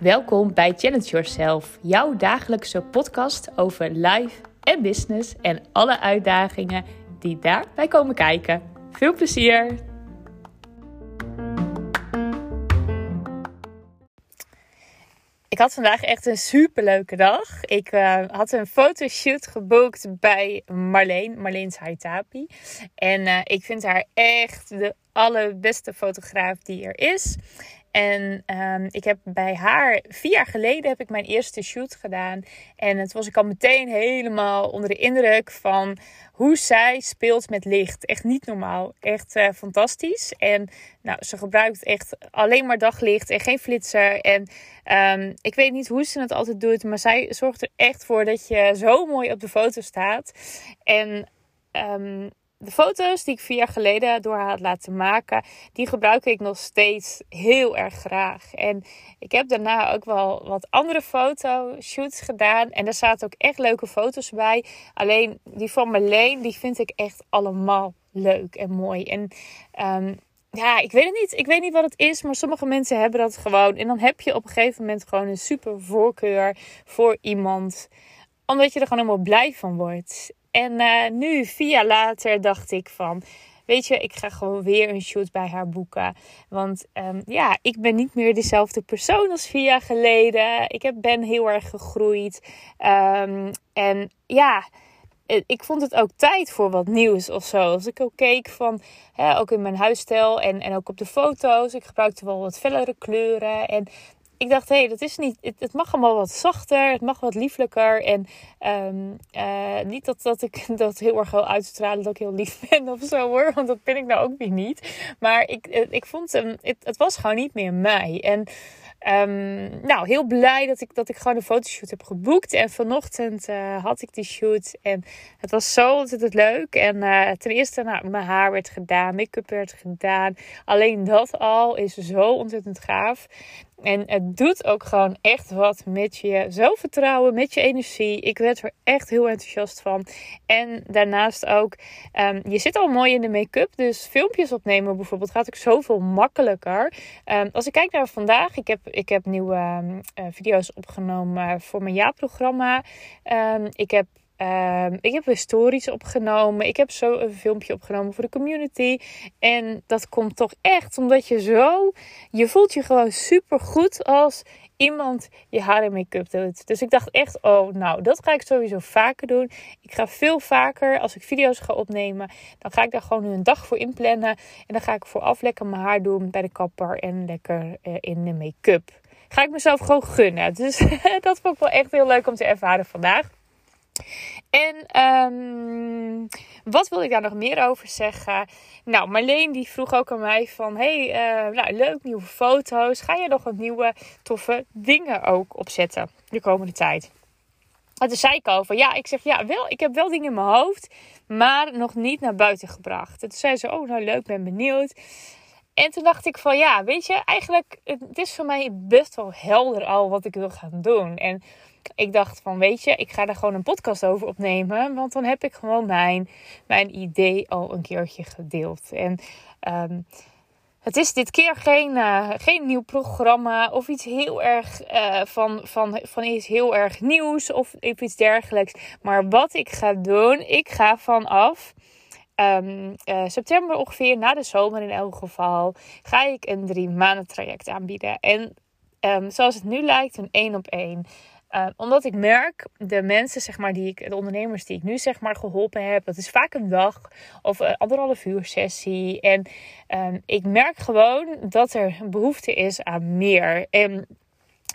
Welkom bij Challenge Yourself, jouw dagelijkse podcast over life en business en alle uitdagingen die daarbij komen kijken. Veel plezier! Ik had vandaag echt een superleuke dag. Ik uh, had een fotoshoot geboekt bij Marleen, Marleens Haitapi. En uh, ik vind haar echt de allerbeste fotograaf die er is. En um, ik heb bij haar vier jaar geleden heb ik mijn eerste shoot gedaan. En het was ik al meteen helemaal onder de indruk van hoe zij speelt met licht. Echt niet normaal. Echt uh, fantastisch. En nou, ze gebruikt echt alleen maar daglicht en geen flitser. En um, ik weet niet hoe ze het altijd doet. Maar zij zorgt er echt voor dat je zo mooi op de foto staat. En um, de foto's die ik vier jaar geleden door haar had laten maken, die gebruik ik nog steeds heel erg graag. En ik heb daarna ook wel wat andere fotoshoots gedaan. En daar zaten ook echt leuke foto's bij. Alleen die van Marleen, die vind ik echt allemaal leuk en mooi. En um, ja, ik weet het niet. Ik weet niet wat het is, maar sommige mensen hebben dat gewoon. En dan heb je op een gegeven moment gewoon een super voorkeur voor iemand omdat je er gewoon helemaal blij van wordt. En uh, nu, vier jaar later, dacht ik van. Weet je, ik ga gewoon weer een shoot bij haar boeken. Want um, ja, ik ben niet meer dezelfde persoon als vier jaar geleden. Ik heb, ben heel erg gegroeid. Um, en ja, ik vond het ook tijd voor wat nieuws of zo. Als ik ook keek van, hè, ook in mijn huisstijl en, en ook op de foto's. Ik gebruikte wel wat fellere kleuren. En ik dacht, hé, hey, dat is niet. Het, het, mag allemaal wat zachter. Het mag wat lieflijker. En um, uh, niet dat, dat ik dat heel erg wil uitstralen dat ik heel lief ben of zo hoor. Want dat ben ik nou ook weer niet. Maar ik, ik vond hem. Het, was gewoon niet meer mij. En Um, nou, heel blij dat ik, dat ik gewoon een fotoshoot heb geboekt. En vanochtend uh, had ik die shoot. En het was zo ontzettend leuk. En ten eerste, nou, mijn haar werd gedaan, make-up werd gedaan. Alleen dat al is zo ontzettend gaaf. En het doet ook gewoon echt wat met je zelfvertrouwen, met je energie. Ik werd er echt heel enthousiast van. En daarnaast ook, um, je zit al mooi in de make-up. Dus filmpjes opnemen bijvoorbeeld gaat ook zoveel makkelijker. Um, als ik kijk naar vandaag, ik heb, ik heb nieuwe um, uh, video's opgenomen voor mijn jaarprogramma. ik heb Um, ik heb weer stories opgenomen. Ik heb zo een filmpje opgenomen voor de community. En dat komt toch echt omdat je zo. Je voelt je gewoon super goed als iemand je haar en make-up doet. Dus ik dacht echt, oh, nou, dat ga ik sowieso vaker doen. Ik ga veel vaker, als ik video's ga opnemen, dan ga ik daar gewoon een dag voor inplannen. En dan ga ik vooraf lekker mijn haar doen bij de kapper en lekker uh, in de make-up. Ga ik mezelf gewoon gunnen. Dus dat vond ik wel echt heel leuk om te ervaren vandaag. En um, wat wil ik daar nog meer over zeggen? Nou, Marleen die vroeg ook aan mij van... Hey, uh, nou, leuk, nieuwe foto's. Ga je nog wat nieuwe toffe dingen ook opzetten de komende tijd? En toen zei ik over, ja, ik zeg ja, wel, ik heb wel dingen in mijn hoofd, maar nog niet naar buiten gebracht. En toen zei ze, oh, nou leuk, ben benieuwd. En toen dacht ik van, ja, weet je, eigenlijk, het is voor mij best wel helder al wat ik wil gaan doen. En ik dacht van, weet je, ik ga daar gewoon een podcast over opnemen. Want dan heb ik gewoon mijn, mijn idee al een keertje gedeeld. En um, het is dit keer geen, uh, geen nieuw programma of iets heel erg uh, van, van, van iets heel erg nieuws of iets dergelijks. Maar wat ik ga doen, ik ga vanaf um, uh, september ongeveer, na de zomer in elk geval, ga ik een drie maanden traject aanbieden. En um, zoals het nu lijkt, een één op één. Uh, omdat ik merk, de mensen, zeg maar, die ik, de ondernemers die ik nu zeg maar geholpen heb, dat is vaak een dag of een anderhalf uur sessie. En ik merk gewoon dat er behoefte is aan meer. En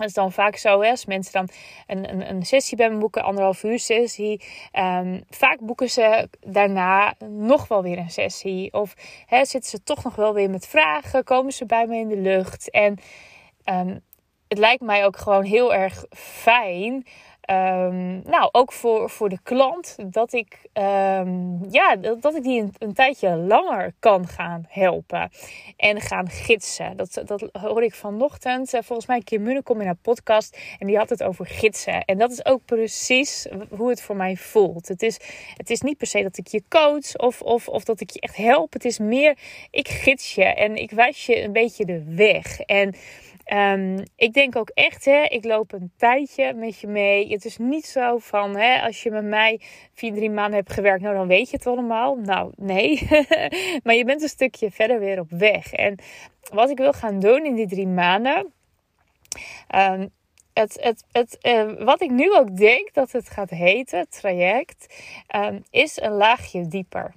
dat is dan vaak zo, hè, als mensen dan een, een, een sessie bij me boeken, anderhalf uur sessie. Um, vaak boeken ze daarna nog wel weer een sessie. Of hè, zitten ze toch nog wel weer met vragen, komen ze bij me in de lucht. En um, het lijkt mij ook gewoon heel erg fijn ehm, nou, ook voor, voor de klant, dat ik, um, ja, dat, ik die een, tijdje langer kan gaan helpen en gaan gidsen. Dat, dat hoor ik vanochtend, uh, volgens mij Kim Munnekom in haar podcast en die had het over gidsen. En dat is ook precies hoe het voor mij voelt. Het is, het is niet per se dat ik je coach of, of, of dat ik je echt help. Het is meer, ik gids je en ik wijs je een beetje de weg. En Um, ik denk ook echt, hè, ik loop een tijdje met je mee. Het is niet zo van, hè, als je met mij vier, drie maanden hebt gewerkt, nou dan weet je het allemaal. Nou, nee. maar je bent een stukje verder weer op weg. En wat ik wil gaan doen in die drie maanden. Um, het, het, het, uh, wat ik nu ook denk dat het gaat heten, traject, um, is een laagje dieper.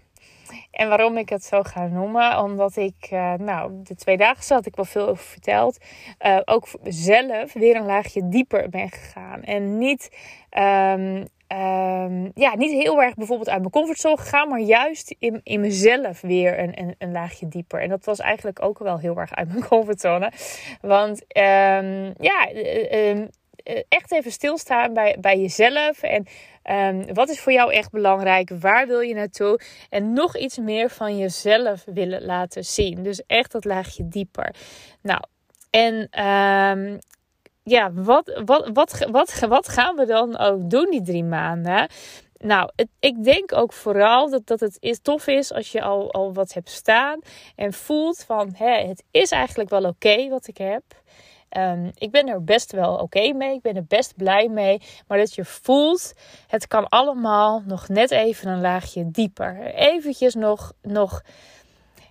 En waarom ik het zo ga noemen, omdat ik, uh, nou, de twee dagen had ik wel veel over verteld. Uh, ook zelf weer een laagje dieper ben gegaan. En niet, um, um, ja, niet heel erg bijvoorbeeld uit mijn comfortzone gegaan, maar juist in, in mezelf weer een, een, een, laagje dieper. En dat was eigenlijk ook wel heel erg uit mijn comfortzone. Want um, ja, uh, echt even stilstaan bij, bij jezelf. En um, wat is voor jou echt belangrijk? Waar wil je naartoe? En nog iets meer van jezelf willen laten zien. Dus echt dat laagje dieper. Nou, en um, ja, wat, wat, wat, wat, wat gaan we dan ook doen die drie maanden? Nou, ik denk ook vooral dat, dat het is, tof is als je al, al wat hebt staan en voelt van hè, het is eigenlijk wel oké wat ik heb. Um, ik ben er best wel oké mee. Ik ben er best blij mee. Maar dat je voelt, het kan allemaal nog net even een laagje dieper. Eventjes nog, nog,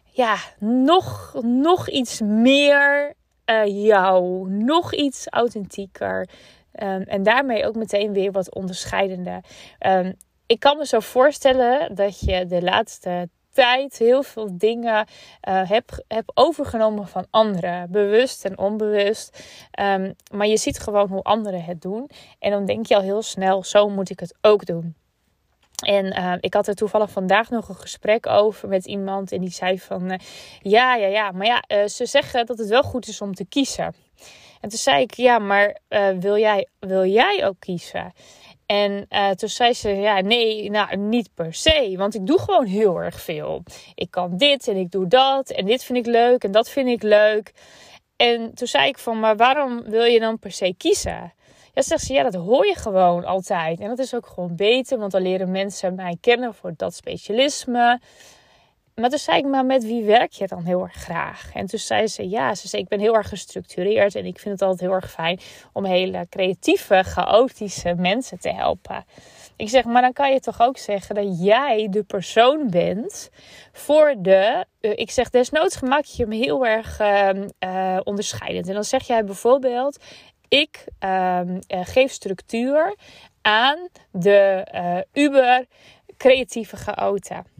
ja, nog, nog iets meer uh, jou. Nog iets authentieker. Um, en daarmee ook meteen weer wat onderscheidender. Um, ik kan me zo voorstellen dat je de laatste tijd heel veel dingen uh, heb, heb overgenomen van anderen. Bewust en onbewust. Um, maar je ziet gewoon hoe anderen het doen. En dan denk je al heel snel, zo moet ik het ook doen. En uh, ik had er toevallig vandaag nog een gesprek over met iemand. En die zei van, uh, ja, ja, ja. Maar ja, ze zeggen dat het wel goed is om te kiezen. En toen zei ik, ja, maar wil, jij, wil jij ook kiezen? En uh, toen zei ze, ja, nee, nou, niet per se. Want ik doe gewoon heel erg veel. Ik kan dit en ik doe dat. En dit vind ik leuk en dat vind ik leuk. En toen zei ik van, maar waarom wil je dan per se kiezen? Ja, zegt ze, ja, dat hoor je gewoon altijd. En dat is ook gewoon beter, want dan leren mensen mij kennen voor dat specialisme. Maar toen zei ik, maar met wie werk je dan heel erg graag? En toen zei ze, ja, ze zei, ik ben heel erg gestructureerd en ik vind het altijd heel erg fijn om hele creatieve, chaotische mensen te helpen. Ik zeg, maar dan kan je toch ook zeggen dat jij de persoon bent voor de. Uh, ik zeg, desnoods maak je me heel erg uh, onderscheidend. En dan zeg jij bijvoorbeeld: ik uh, geef structuur aan de Uber creatieve chaoten.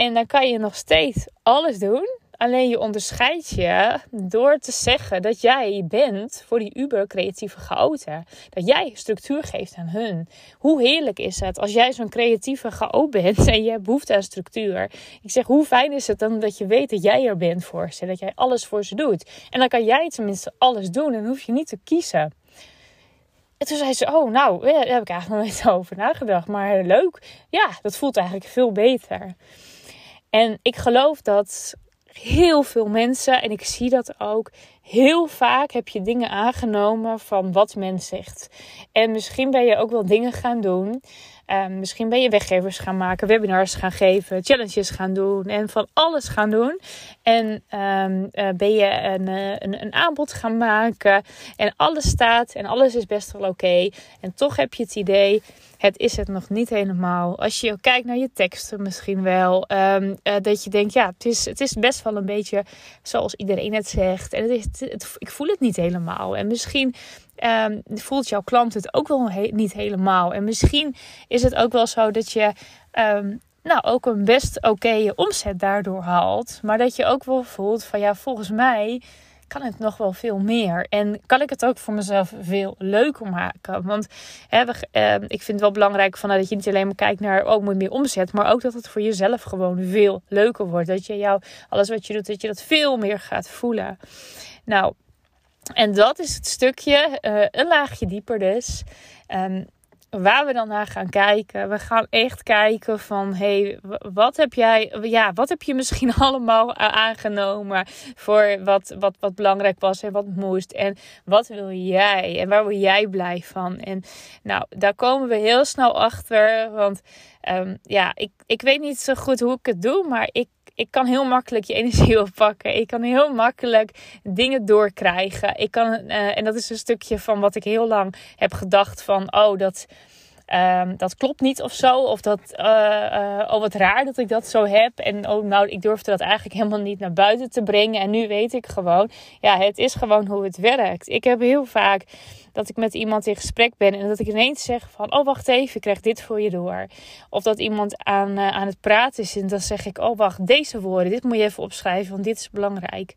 En dan kan je nog steeds alles doen. Alleen je onderscheidt je door te zeggen dat jij bent voor die uber creatieve chaoten. Dat jij structuur geeft aan hun. Hoe heerlijk is het als jij zo'n creatieve chaot bent en je hebt behoefte aan structuur. Ik zeg, hoe fijn is het dan dat je weet dat jij er bent voor ze. Dat jij alles voor ze doet. En dan kan jij tenminste alles doen en hoef je niet te kiezen. En toen zei ze: Oh, nou, daar heb ik eigenlijk nog nooit over nagedacht. Maar leuk. Ja, dat voelt eigenlijk veel beter. En ik geloof dat heel veel mensen, en ik zie dat ook, heel vaak heb je dingen aangenomen van wat men zegt. En misschien ben je ook wel dingen gaan doen. Um, misschien ben je weggevers gaan maken, webinars gaan geven, challenges gaan doen en van alles gaan doen. En um, uh, ben je een, uh, een, een, aanbod gaan maken en alles staat en alles is best wel oké. En toch heb je het idee, het is het nog niet helemaal. Als je kijkt naar je teksten misschien wel. Um, uh, dat je denkt, ja, het is, het is best wel een beetje zoals iedereen het zegt. En het is, het, ik voel het niet helemaal. En misschien um, voelt jouw klant het ook wel niet helemaal. En misschien is het ook wel zo dat je... Um, nou, ook een best oké omzet daardoor haalt. Maar dat je ook wel voelt van ja, volgens mij kan het nog wel veel meer. En kan ik het ook voor mezelf veel leuker maken. Want hè, uh, ik vind het wel belangrijk van, dat je niet alleen maar kijkt naar ook oh, moet meer omzet. Maar ook dat het voor jezelf gewoon veel leuker wordt. Dat je jou, alles wat je doet, dat je dat veel meer gaat voelen. Nou, En dat is het stukje, uh, een laagje dieper dus. Um, waar we dan naar gaan kijken. We gaan echt kijken van, hey, wat heb jij, ja, wat heb je misschien allemaal aangenomen voor wat, wat, wat belangrijk was en wat moest. En wat wil jij en waar word jij blij van? En nou, daar komen we heel snel achter, want um, ja, ik, ik weet niet zo goed hoe ik het doe, maar ik ik kan heel makkelijk je energie oppakken. Ik kan heel makkelijk dingen doorkrijgen. Ik kan, uh, en dat is een stukje van wat ik heel lang heb gedacht van, oh, dat, um, dat klopt niet of zo. Of dat, uh, uh, oh wat raar dat ik dat zo heb. En oh, nou, ik durfde dat eigenlijk helemaal niet naar buiten te brengen. En nu weet ik gewoon, ja, het is gewoon hoe het werkt. Ik heb heel vaak dat ik met iemand in gesprek ben en dat ik ineens zeg van, oh wacht even, ik krijg dit voor je door. Of dat iemand aan, uh, aan het praten is en dan zeg ik, oh wacht, deze woorden, dit moet je even opschrijven, want dit is belangrijk.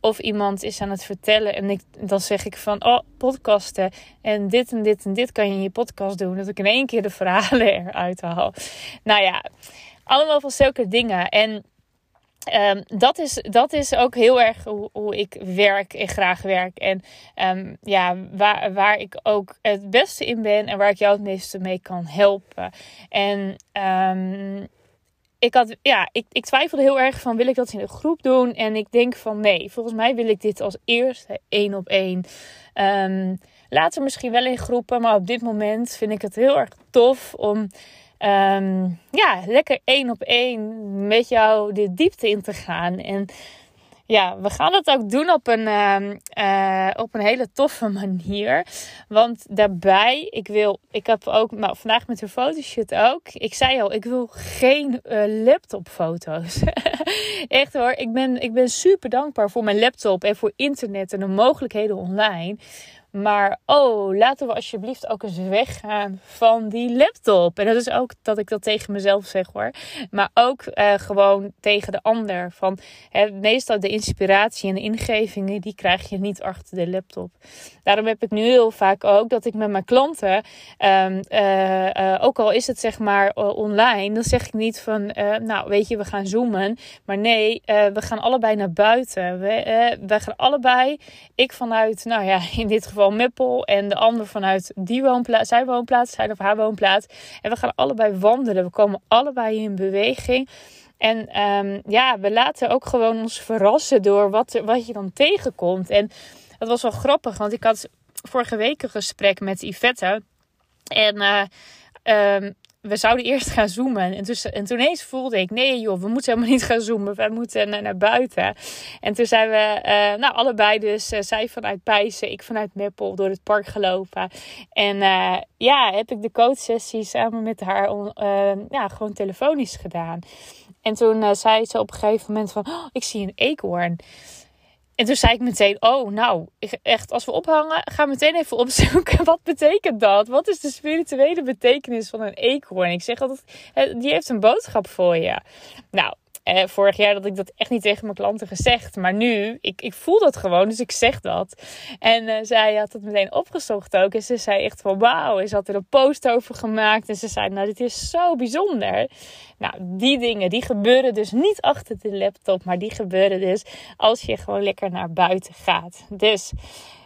Of iemand is aan het vertellen en ik, dan zeg ik van, oh, podcasten. En dit en dit en dit kan je in je podcast doen. Dat ik in één keer de verhalen eruit haal. Nou ja, allemaal van zulke dingen. En Um, dat, is, dat is ook heel erg hoe, ik werk en graag werk. En um, ja, waar, waar ik ook het beste in ben en waar ik jou het meeste mee kan helpen. En um, ik, had, ja, ik, ik twijfelde heel erg van wil ik dat in een groep doen? En ik denk van nee, volgens mij wil ik dit als eerste één op één. Um, later misschien wel in groepen, maar op dit moment vind ik het heel erg tof om um, ja, lekker één op één met jou de diepte in te gaan. En ja, we gaan het ook doen op een, uh, op een hele toffe manier. Want daarbij, ik wil, ik heb ook nou, vandaag met de fotoshoot ook. Ik zei al, ik wil geen uh, laptopfoto's. Echt hoor, ik ben, ik ben super dankbaar voor mijn laptop en voor internet en de mogelijkheden online. Maar oh, laten we alsjeblieft ook eens weggaan van die laptop. En dat is ook dat ik dat tegen mezelf zeg hoor. Maar ook uh, gewoon tegen de ander. Van, hè, meestal de inspiratie en de ingevingen, die krijg je niet achter de laptop. Daarom heb ik nu heel vaak ook dat ik met mijn klanten, um, uh, uh, ook al is het zeg maar online, dan zeg ik niet van, nou weet je, we gaan zoomen. Maar nee, we gaan allebei naar buiten. We, we gaan allebei, ik vanuit, nou ja, in dit geval Meppel en de ander vanuit die woonplaats, zijn woonplaats, zijn of haar woonplaats. En we gaan allebei wandelen. We komen allebei in beweging. En um, ja, we laten ook gewoon ons verrassen door wat, wat je dan tegenkomt. En dat was wel grappig, want ik had vorige week een gesprek met Yvette. En uh, we zouden eerst gaan zoomen. En, en toen eens voelde ik, nee joh, we moeten helemaal niet gaan zoomen. We moeten naar, buiten. En toen zijn we, uh, nou allebei dus, uh, zij vanuit Pijzen, ik vanuit Meppel, door het park gelopen. En uh, ja, heb ik de coachsessie samen met haar ja, gewoon telefonisch gedaan. En toen zei ze op een gegeven moment van, oh, ik zie een eekhoorn. En toen zei ik meteen, oh nou, echt als we ophangen, ga meteen even opzoeken. Wat betekent dat? Wat is de spirituele betekenis van een eekhoorn? Ik zeg altijd, die heeft een boodschap voor je. Nou, eh, vorig jaar dat ik dat echt niet tegen mijn klanten gezegd. Maar nu, ik, ik voel dat gewoon, dus ik zeg dat. En uh, zij had het meteen opgezocht ook. En ze zei echt van wauw. Ze had er een post over gemaakt. En ze zei, nou dit is zo bijzonder. Nou, die dingen, die gebeuren dus niet achter de laptop. Maar die gebeuren dus als je gewoon lekker naar buiten gaat. Dus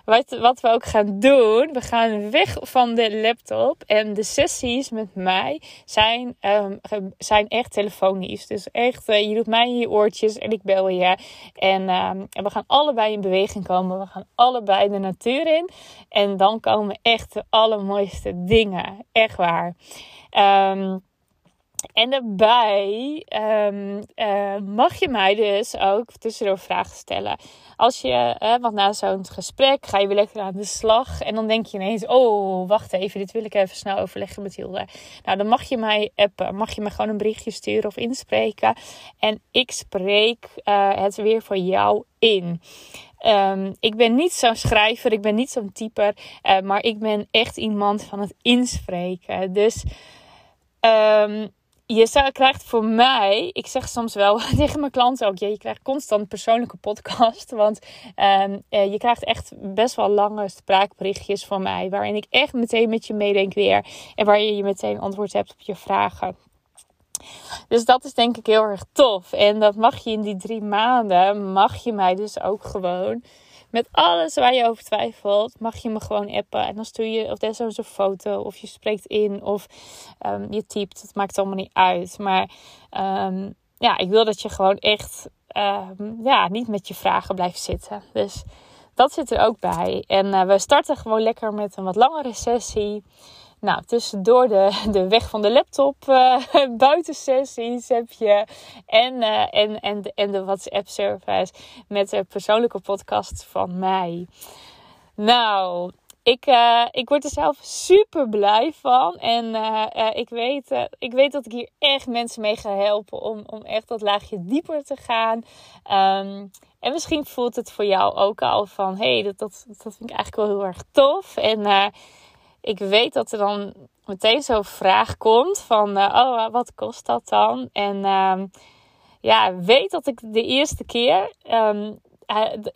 wat, wat we ook gaan doen, we gaan weg van de laptop. En de sessies met mij zijn, um, zijn echt telefonisch. Dus echt, uh, je doet mij in je oortjes en ik bel je. En, um, en we gaan allebei in beweging komen. We gaan allebei de natuur in. En dan komen echt de allermooiste dingen. Echt waar. Um, en daarbij um, uh, mag je mij dus ook tussendoor vragen stellen. Als je, uh, want na zo'n gesprek ga je weer lekker aan de slag. En dan denk je ineens, oh, wacht even, dit wil ik even snel overleggen met Hilde. Nou, dan mag je mij appen. Mag je me gewoon een berichtje sturen of inspreken. En ik spreek uh, het weer voor jou in. Um, ik ben niet zo'n schrijver, ik ben niet zo'n typer. maar ik ben echt iemand van het inspreken. Dus... Um, je krijgt voor mij, ik zeg soms wel tegen mijn klanten ook, je krijgt constant persoonlijke podcast. Want um, je krijgt echt best wel lange spraakberichtjes van mij, waarin ik echt meteen met je meedenk weer. En waar je meteen antwoord hebt op je vragen. Dus dat is denk ik heel erg tof. En dat mag je in die drie maanden, mag je mij dus ook gewoon met alles waar je over twijfelt, mag je me gewoon appen. En dan stuur je of desnoods een foto, of je spreekt in, of um, je typt. Het maakt allemaal niet uit. Maar um, ja, ik wil dat je gewoon echt um, ja, niet met je vragen blijft zitten. Dus dat zit er ook bij. En uh, we starten gewoon lekker met een wat langere sessie. Nou, tussendoor de, de weg van de laptop, uh, buitensessies heb je. En, uh, en, en, de, en de WhatsApp service met de persoonlijke podcast van mij. Nou, ik, uh, ik word er zelf super blij van. En ik, weet, ik weet dat ik hier echt mensen mee ga helpen om, om echt dat laagje dieper te gaan. Um, en misschien voelt het voor jou ook al van: hé, hey, dat, dat, dat vind ik eigenlijk wel heel erg tof. En ik weet dat er dan meteen zo'n vraag komt van, uh, oh, wat kost dat dan? En uh, ja, weet dat ik de eerste keer um,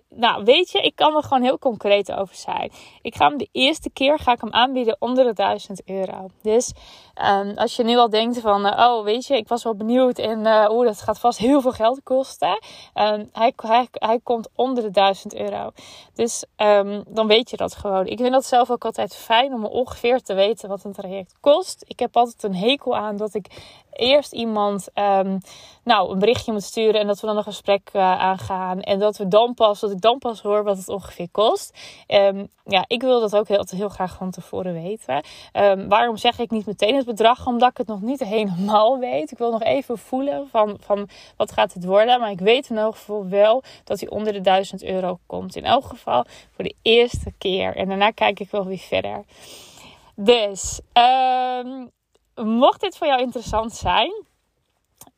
nou, weet je, ik kan er gewoon heel concreet over zijn. Ik ga hem de eerste keer ga ik hem aanbieden onder de 1000 euro. Dus um, als je nu al denkt van, uh, oh, weet je, ik was wel benieuwd en uh, dat gaat vast heel veel geld kosten. Um, hij, hij, hij komt onder de 1000 euro. Dus um, dan weet je dat gewoon. Ik vind dat zelf ook altijd fijn om ongeveer te weten wat een traject kost. Ik heb altijd een hekel aan dat ik eerst iemand nou, een berichtje moet sturen en dat we dan een gesprek uh, aangaan. En dat we dan pas, dat ik dan pas hoor wat het ongeveer kost. Um, ja, ik wil dat ook heel, heel graag van tevoren weten. Um, waarom zeg ik niet meteen het bedrag? Omdat ik het nog niet helemaal weet. Ik wil nog even voelen van, van wat gaat het worden. Maar ik weet in elk geval wel dat hij onder de 1000 euro komt. In elk geval voor de eerste keer. En daarna kijk ik wel weer verder. Dus, um, mocht dit voor jou interessant zijn,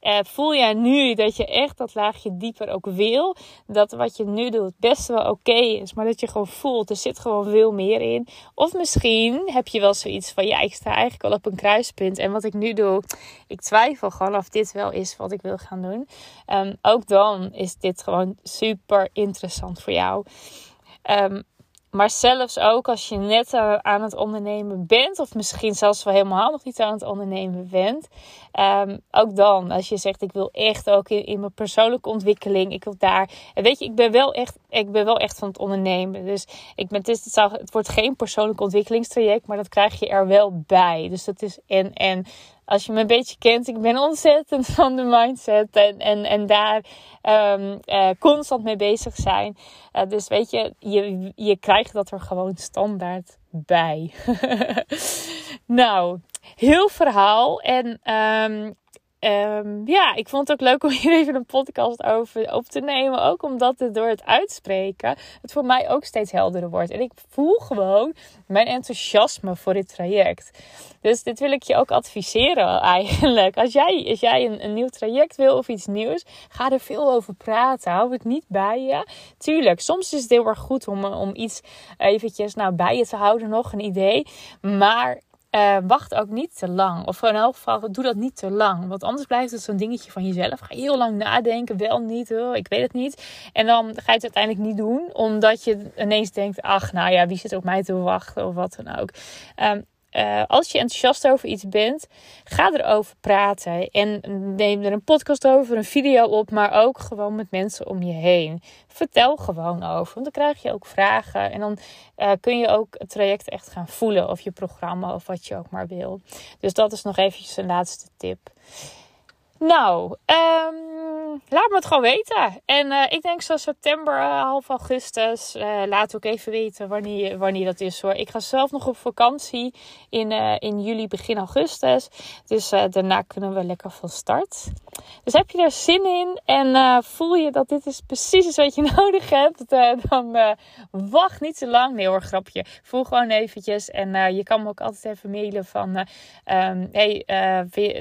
uh, voel jij nu dat je echt dat laagje dieper ook wil. Dat wat je nu doet best wel oké is. Maar dat je gewoon voelt, er zit gewoon veel meer in. Of misschien heb je wel zoiets van, ja, ik sta eigenlijk al op een kruispunt. En wat ik nu doe, ik twijfel gewoon of dit wel is wat ik wil gaan doen. Um, ook dan is dit gewoon super interessant voor jou. Um, maar zelfs ook als je net eh, aan het ondernemen bent, of misschien zelfs wel helemaal nog niet aan het ondernemen bent. Um, ook dan, als je zegt: Ik wil echt ook in, mijn persoonlijke ontwikkeling, ik wil daar. En weet je, ik ben wel echt, ik ben wel echt van het ondernemen. Dus ik ben, het, het, het wordt geen persoonlijk ontwikkelingstraject, maar dat krijg je er wel bij. Dus dat is en en als je me een beetje kent, ik ben ontzettend van de mindset en, en, en daar um, uh, constant mee bezig zijn. Uh, dus weet je, je, je krijgt dat er gewoon standaard bij. nou, heel verhaal. En um, Um, ja, ik vond het ook leuk om hier even een podcast over op te nemen. Ook omdat het door het uitspreken het voor mij ook steeds helderder wordt. En ik voel gewoon mijn enthousiasme voor dit traject. Dus dit wil ik je ook adviseren eigenlijk. Als jij, als jij een, nieuw traject wil of iets nieuws, ga er veel over praten. Hou het niet bij je. Tuurlijk, soms is het heel erg goed om, om iets eventjes nou, bij je te houden, nog een idee. Maar uh, wacht ook niet te lang. Of in elk geval, doe dat niet te lang. Want anders blijft het zo'n dingetje van jezelf. Ga heel lang nadenken, wel niet, oh, ik weet het niet. En dan ga je het uiteindelijk niet doen. Omdat je ineens denkt, ach, nou ja, wie zit op mij te wachten of wat dan ook. Um, uh, als je enthousiast over iets bent, ga erover praten. En neem er een podcast over, een video op, maar ook gewoon met mensen om je heen. Vertel gewoon over, want dan krijg je ook vragen. En dan uh, kun je ook het traject echt gaan voelen, of je programma, of wat je ook maar wil. Dus dat is nog eventjes een laatste tip. Nou, um, laat me het gewoon weten. En uh, ik denk zo september, uh, half augustus. Uh, laat ook even weten wanneer, wanneer dat is hoor. Ik ga zelf nog op vakantie in, in juli, begin augustus. Dus daarna kunnen we lekker van start. Dus heb je er zin in en voel je dat dit is precies wat je nodig hebt. dan wacht niet te lang. Nee hoor, grapje. Voel gewoon eventjes. En je kan me ook altijd even mailen van... Um, hey,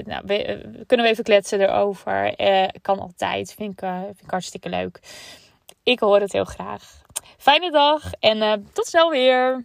nou, kunnen we even kletsen? erover. Kan altijd. Vind ik, uh, vind ik hartstikke leuk. Ik hoor het heel graag. Fijne dag en uh, tot snel weer.